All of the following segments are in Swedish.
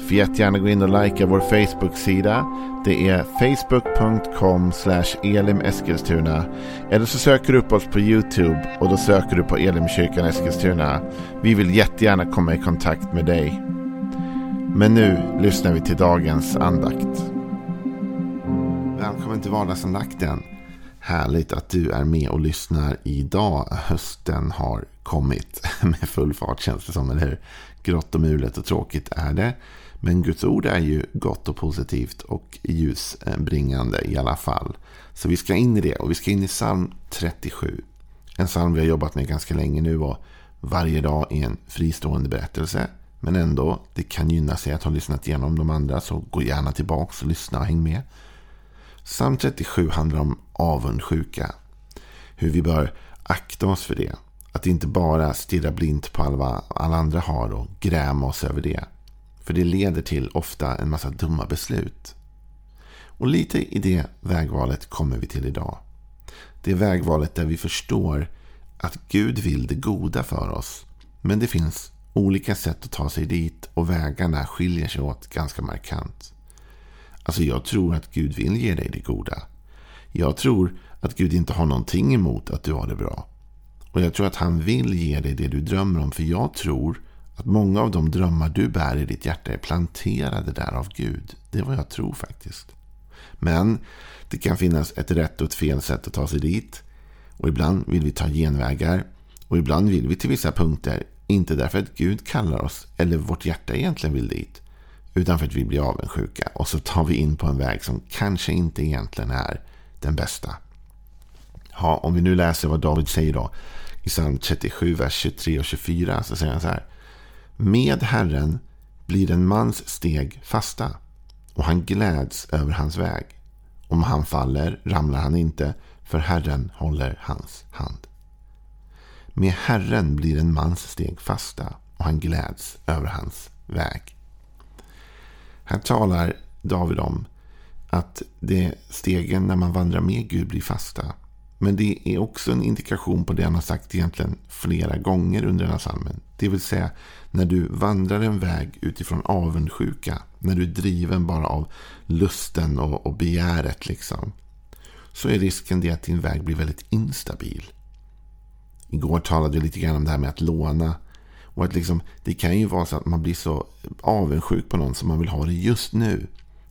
Får jättegärna gå in och likea vår Facebook-sida. Det är facebook.com elimeskilstuna. Eller så söker du upp oss på YouTube och då söker du på Elimkyrkan Eskilstuna. Vi vill jättegärna komma i kontakt med dig. Men nu lyssnar vi till dagens andakt. Välkommen till vardagsandakten. Härligt att du är med och lyssnar idag. Hösten har kommit med full fart känns det som, eller hur? Grått och mulet och tråkigt är det. Men Guds ord är ju gott och positivt och ljusbringande i alla fall. Så vi ska in i det och vi ska in i psalm 37. En psalm vi har jobbat med ganska länge nu och varje dag är en fristående berättelse. Men ändå, det kan gynna sig att ha lyssnat igenom de andra så gå gärna tillbaka och lyssna och häng med. Psalm 37 handlar om avundsjuka. Hur vi bör akta oss för det. Att inte bara stirra blint på vad alla andra har och gräma oss över det. För det leder till ofta en massa dumma beslut. Och lite i det vägvalet kommer vi till idag. Det vägvalet där vi förstår att Gud vill det goda för oss. Men det finns olika sätt att ta sig dit och vägarna skiljer sig åt ganska markant. Alltså jag tror att Gud vill ge dig det goda. Jag tror att Gud inte har någonting emot att du har det bra. Och jag tror att han vill ge dig det du drömmer om. För jag tror att många av de drömmar du bär i ditt hjärta är planterade där av Gud. Det är vad jag tror faktiskt. Men det kan finnas ett rätt och ett fel sätt att ta sig dit. Och ibland vill vi ta genvägar. Och ibland vill vi till vissa punkter. Inte därför att Gud kallar oss eller vårt hjärta egentligen vill dit. Utan för att vi blir avundsjuka. Och så tar vi in på en väg som kanske inte egentligen är den bästa. Ja, om vi nu läser vad David säger då. I psalm 37, vers 23 och 24 så säger han så här. Med Herren blir en mans steg fasta och han gläds över hans väg. Om han faller ramlar han inte, för Herren håller hans hand. Med Herren blir en mans steg fasta och han gläds över hans väg. Här talar David om att det stegen när man vandrar med Gud blir fasta. Men det är också en indikation på det han har sagt egentligen flera gånger under den här salmen. Det vill säga när du vandrar en väg utifrån avundsjuka. När du är driven bara av lusten och, och begäret. Liksom, så är risken det att din väg blir väldigt instabil. Igår talade vi lite grann om det här med att låna. Och att liksom, det kan ju vara så att man blir så avundsjuk på någon som man vill ha det just nu.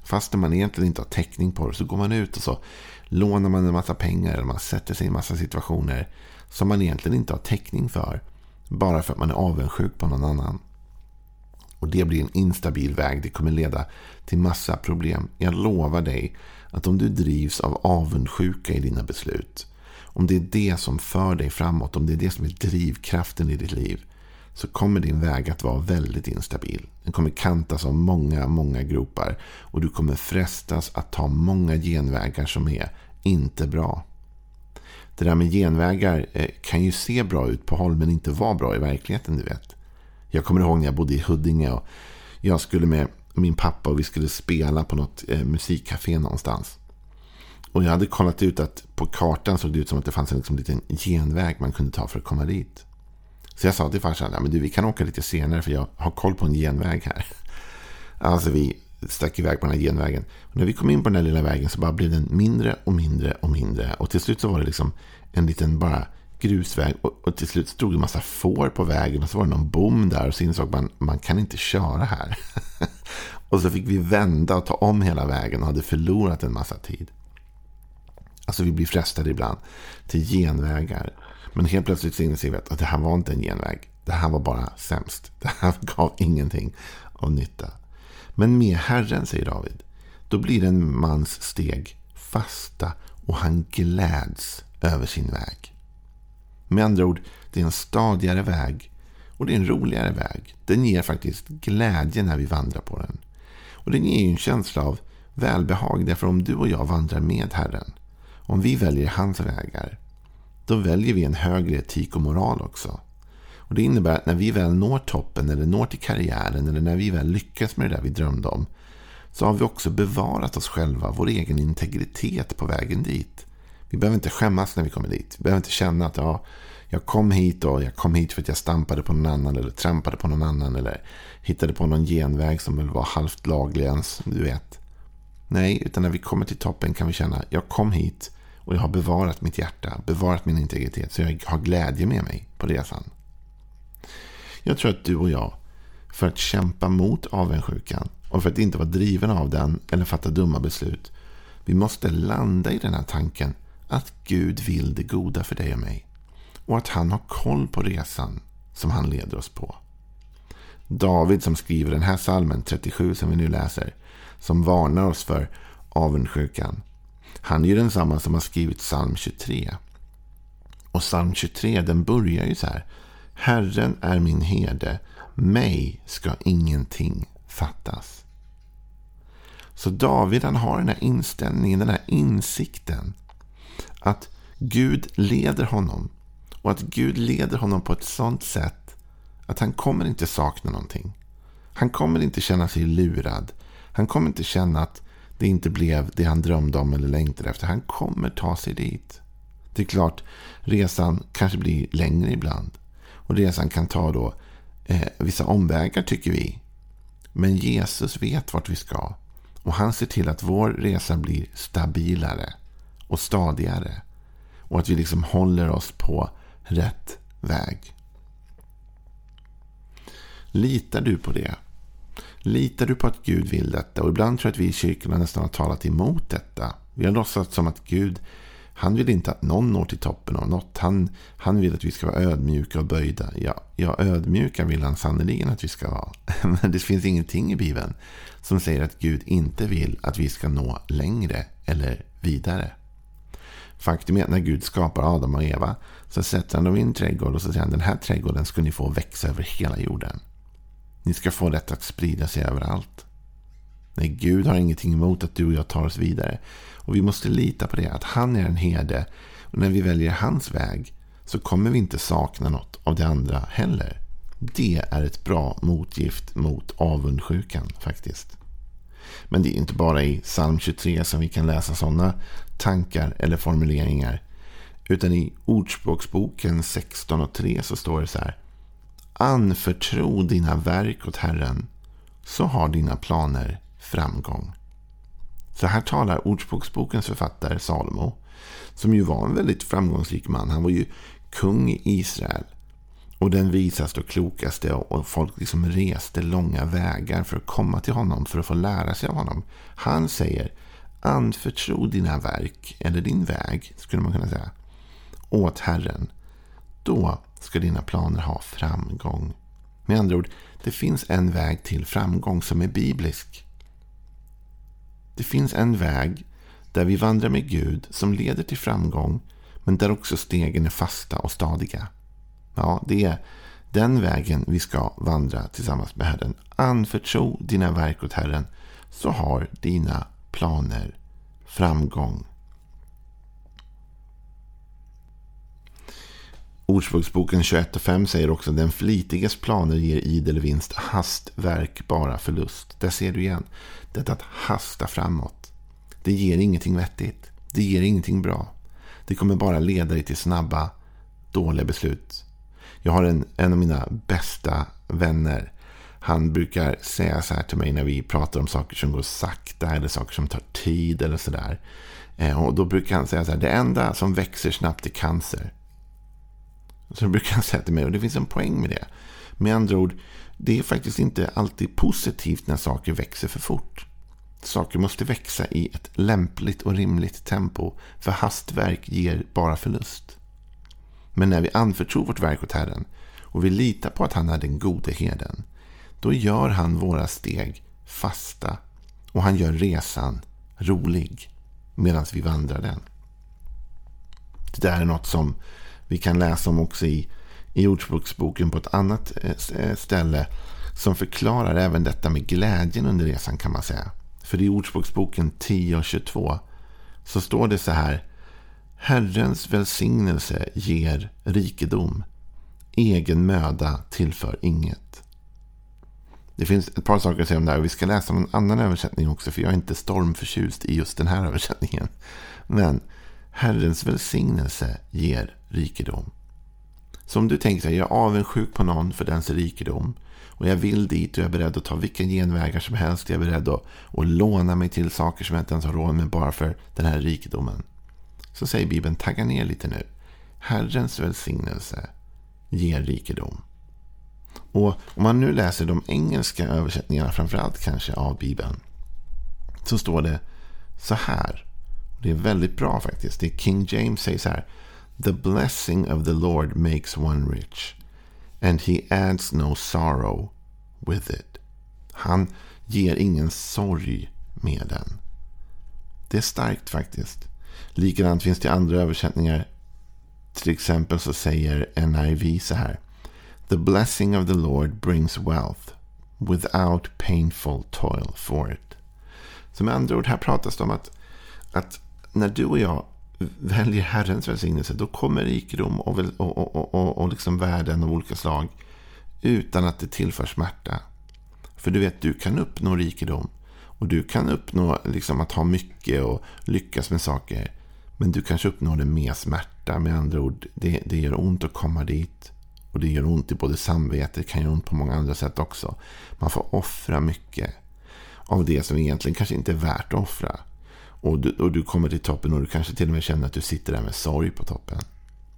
Fast man egentligen inte har täckning på det så går man ut och så lånar man en massa pengar eller man sätter sig i en massa situationer som man egentligen inte har täckning för. Bara för att man är avundsjuk på någon annan. Och det blir en instabil väg. Det kommer leda till massa problem. Jag lovar dig att om du drivs av avundsjuka i dina beslut. Om det är det som för dig framåt. Om det är det som är drivkraften i ditt liv. Så kommer din väg att vara väldigt instabil. Den kommer kantas av många, många gropar. Och du kommer frestas att ta många genvägar som är inte bra. Det där med genvägar eh, kan ju se bra ut på håll men inte vara bra i verkligheten, du vet. Jag kommer ihåg när jag bodde i Huddinge och jag skulle med min pappa och vi skulle spela på något eh, musikcafé någonstans. Och jag hade kollat ut att på kartan såg det ut som att det fanns en liksom, liten genväg man kunde ta för att komma dit. Så jag sa till farsan, ja, men du, vi kan åka lite senare för jag har koll på en genväg här. Alltså vi stack iväg på den här genvägen. Och när vi kom in på den här lilla vägen så bara blev den mindre och mindre och mindre. Och till slut så var det liksom en liten bara grusväg. Och, och till slut stod det en massa får på vägen. Och så var det någon bom där. Och så insåg man man kan inte köra här. och så fick vi vända och ta om hela vägen och hade förlorat en massa tid. Alltså vi blir frestade ibland till genvägar. Men helt plötsligt så inser vi att det här var inte en genväg. Det här var bara sämst. Det här gav ingenting av nytta. Men med Herren, säger David, då blir en mans steg fasta och han gläds över sin väg. Med andra ord, det är en stadigare väg och det är en roligare väg. Den ger faktiskt glädje när vi vandrar på den. Och den ger ju en känsla av välbehag. Därför om du och jag vandrar med Herren, om vi väljer hans vägar, då väljer vi en högre etik och moral också. Och Det innebär att när vi väl når toppen eller når till karriären eller när vi väl lyckas med det där vi drömde om så har vi också bevarat oss själva, vår egen integritet på vägen dit. Vi behöver inte skämmas när vi kommer dit. Vi behöver inte känna att ja, jag kom hit och jag kom hit för att jag stampade på någon annan eller trampade på någon annan eller hittade på någon genväg som väl var halvt laglig ens, du vet. Nej, utan när vi kommer till toppen kan vi känna jag kom hit och jag har bevarat mitt hjärta, bevarat min integritet så jag har glädje med mig på resan. Jag tror att du och jag, för att kämpa mot avundsjukan och för att inte vara driven av den eller fatta dumma beslut, vi måste landa i den här tanken att Gud vill det goda för dig och mig. Och att han har koll på resan som han leder oss på. David som skriver den här salmen 37 som vi nu läser. Som varnar oss för avundsjukan. Han är ju densamma som har skrivit psalm 23. Och psalm 23 den börjar ju så här. Herren är min herde. Mig ska ingenting fattas. Så David han har den här inställningen, den här insikten. Att Gud leder honom. Och att Gud leder honom på ett sånt sätt att han kommer inte sakna någonting. Han kommer inte känna sig lurad. Han kommer inte känna att det inte blev det han drömde om eller längtade efter. Han kommer ta sig dit. Det är klart, resan kanske blir längre ibland. Och resan kan ta då eh, vissa omvägar tycker vi. Men Jesus vet vart vi ska. Och han ser till att vår resa blir stabilare och stadigare. Och att vi liksom håller oss på rätt väg. Litar du på det? Litar du på att Gud vill detta? Och ibland tror jag att vi i kyrkorna nästan har talat emot detta. Vi har låtsats som att Gud, han vill inte att någon når till toppen av något. Han, han vill att vi ska vara ödmjuka och böjda. Ja, ja, ödmjuka vill han sannerligen att vi ska vara. Men det finns ingenting i Bibeln som säger att Gud inte vill att vi ska nå längre eller vidare. Faktum är att när Gud skapar Adam och Eva så sätter han dem i en trädgård och så säger han den här trädgården ska ni få växa över hela jorden. Ni ska få detta att sprida sig överallt. Nej, Gud har ingenting emot att du och jag tar oss vidare. Och vi måste lita på det, att han är en herde. Och när vi väljer hans väg så kommer vi inte sakna något av det andra heller. Det är ett bra motgift mot avundsjukan faktiskt. Men det är inte bara i psalm 23 som vi kan läsa sådana tankar eller formuleringar. Utan i Ordspråksboken 16 och 3 så står det så här. Anförtro dina verk åt Herren, så har dina planer framgång. Så här talar Ordspråksbokens författare Salomo, som ju var en väldigt framgångsrik man. Han var ju kung i Israel. Och den visaste och klokaste och folk liksom reste långa vägar för att komma till honom, för att få lära sig av honom. Han säger, anförtro dina verk, eller din väg, skulle man kunna säga, åt Herren. Då ska dina planer ha framgång. Med andra ord, det finns en väg till framgång som är biblisk. Det finns en väg där vi vandrar med Gud som leder till framgång, men där också stegen är fasta och stadiga. Ja, det är den vägen vi ska vandra tillsammans med Herren. Anförtro dina verk åt Herren, så har dina planer framgång. Ordspråksboken 21.5 säger också den flitiges planer ger idel vinst, hastverk bara förlust. Där ser du igen. Detta att hasta framåt. Det ger ingenting vettigt. Det ger ingenting bra. Det kommer bara leda dig till snabba, dåliga beslut. Jag har en, en av mina bästa vänner. Han brukar säga så här till mig när vi pratar om saker som går sakta eller saker som tar tid eller sådär. Eh, och då brukar han säga så här, det enda som växer snabbt är cancer. Så brukar han säga till mig, och det finns en poäng med det. Med andra ord, det är faktiskt inte alltid positivt när saker växer för fort. Saker måste växa i ett lämpligt och rimligt tempo, för hastverk ger bara förlust. Men när vi anförtror vårt verk åt Herren och vi litar på att han är den gode herden, då gör han våra steg fasta och han gör resan rolig medan vi vandrar den. Det där är något som vi kan läsa om också i, i Ordspråksboken på ett annat eh, eh, ställe som förklarar även detta med glädjen under resan kan man säga. För i Ordspråksboken 10 och 22 så står det så här. Herrens välsignelse ger rikedom. Egen möda tillför inget. Det finns ett par saker att säga om det här. Vi ska läsa någon annan översättning också. För jag är inte stormförtjust i just den här översättningen. Men Herrens välsignelse ger rikedom. Så om du tänker att jag är avundsjuk på någon för dens rikedom. Och jag vill dit och jag är beredd att ta vilka genvägar som helst. Jag är beredd att, att låna mig till saker som jag inte ens har råd med bara för den här rikedomen. Så säger Bibeln, tagga ner lite nu. Herrens välsignelse ger rikedom. Och om man nu läser de engelska översättningarna, framförallt kanske av Bibeln, så står det så här. Det är väldigt bra faktiskt. Det är King James säger så här. The blessing of the Lord makes one rich, and he adds no sorrow with it. Han ger ingen sorg med den. Det är starkt faktiskt. Likadant finns det andra översättningar. Till exempel så säger NIV så här. The blessing of the Lord brings wealth without painful toil for it. Så med andra ord, här pratas det om att, att när du och jag väljer Herrens välsignelse, då kommer rikedom och, och, och, och, och liksom värden av olika slag utan att det tillför smärta. För du vet, du kan uppnå rikedom och du kan uppnå liksom, att ha mycket och lyckas med saker. Men du kanske uppnår det med smärta. Med andra ord, det, det gör ont att komma dit. Och det gör ont i både samvetet, det kan göra ont på många andra sätt också. Man får offra mycket av det som egentligen kanske inte är värt att offra. Och du, och du kommer till toppen och du kanske till och med känner att du sitter där med sorg på toppen.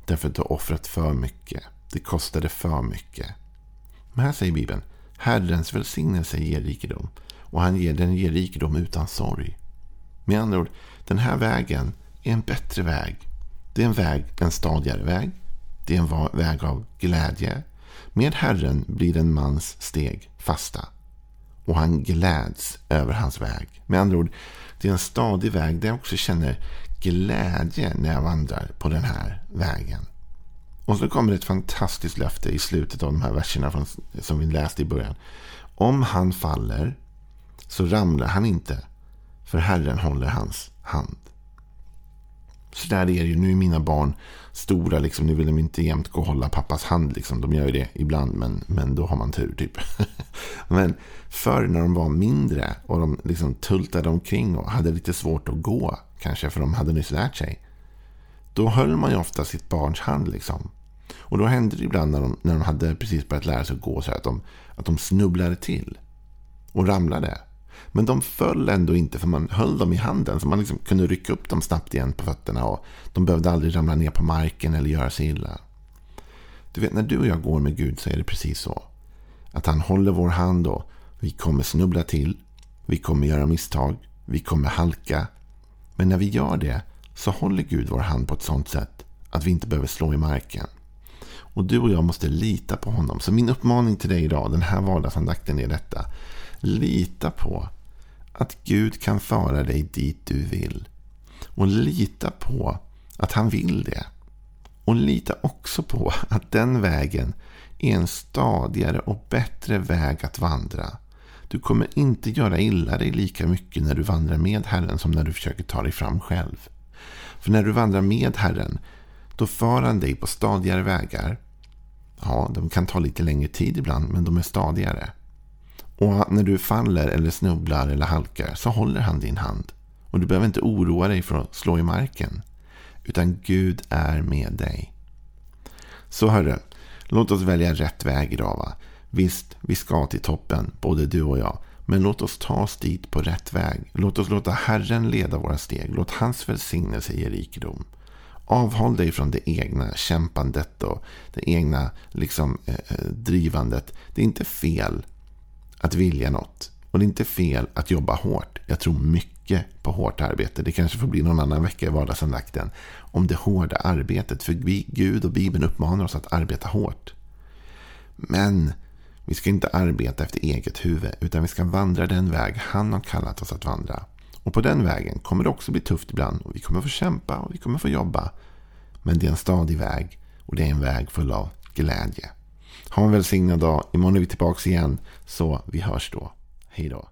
Därför att du har offrat för mycket. Det kostade för mycket. Men här säger Bibeln, Herrens välsignelse ger rikedom. Och han ger, den ger rikedom utan sorg. Med andra ord, den här vägen är en bättre väg. Det är en väg, en stadigare väg. Det är en väg av glädje. Med Herren blir en mans steg fasta. Och han gläds över hans väg. Med andra ord, det är en stadig väg där jag också känner glädje när jag vandrar på den här vägen. Och så kommer det ett fantastiskt löfte i slutet av de här verserna som vi läste i början. Om han faller så ramlar han inte, för Herren håller hans hand. Så där är det ju. Nu är mina barn stora. Liksom. Nu vill de inte jämt gå och hålla pappas hand. Liksom. De gör ju det ibland, men, men då har man tur. typ. men förr när de var mindre och de liksom tultade omkring och hade lite svårt att gå, kanske för de hade nyss lärt sig. Då höll man ju ofta sitt barns hand. Liksom. Och då hände det ibland när de, när de hade precis börjat lära sig att gå så att de, att de snubblade till och ramlade. Men de föll ändå inte för man höll dem i handen. Så man liksom kunde rycka upp dem snabbt igen på fötterna. Och de behövde aldrig ramla ner på marken eller göra sig illa. Du vet, när du och jag går med Gud så är det precis så. Att han håller vår hand och vi kommer snubbla till. Vi kommer göra misstag. Vi kommer halka. Men när vi gör det så håller Gud vår hand på ett sånt sätt att vi inte behöver slå i marken. Och du och jag måste lita på honom. Så min uppmaning till dig idag, den här vardagsandakten är detta. Lita på att Gud kan föra dig dit du vill. Och lita på att han vill det. Och lita också på att den vägen är en stadigare och bättre väg att vandra. Du kommer inte göra illa dig lika mycket när du vandrar med Herren som när du försöker ta dig fram själv. För när du vandrar med Herren, då för han dig på stadigare vägar. Ja, de kan ta lite längre tid ibland, men de är stadigare. Och när du faller eller snubblar eller halkar så håller han din hand. Och du behöver inte oroa dig för att slå i marken. Utan Gud är med dig. Så hörru, låt oss välja rätt väg idag va. Visst, vi ska till toppen, både du och jag. Men låt oss ta oss dit på rätt väg. Låt oss låta Herren leda våra steg. Låt hans välsignelse ge rikedom. Avhåll dig från det egna kämpandet och det egna liksom, eh, eh drivandet. Det är inte fel att vilja något. Och det är inte fel att jobba hårt. Jag tror mycket på hårt arbete. Det kanske får bli någon annan vecka i vardagsandakten. Om det hårda arbetet. För vi, Gud och Bibeln uppmanar oss att arbeta hårt. Men vi ska inte arbeta efter eget huvud. Utan vi ska vandra den väg han har kallat oss att vandra. Och på den vägen kommer det också bli tufft ibland. Och vi kommer få kämpa och vi kommer få jobba. Men det är en stadig väg. Och det är en väg full av glädje. Ha en välsignad dag. Imorgon är vi tillbaka igen. Så vi hörs då. Hej då.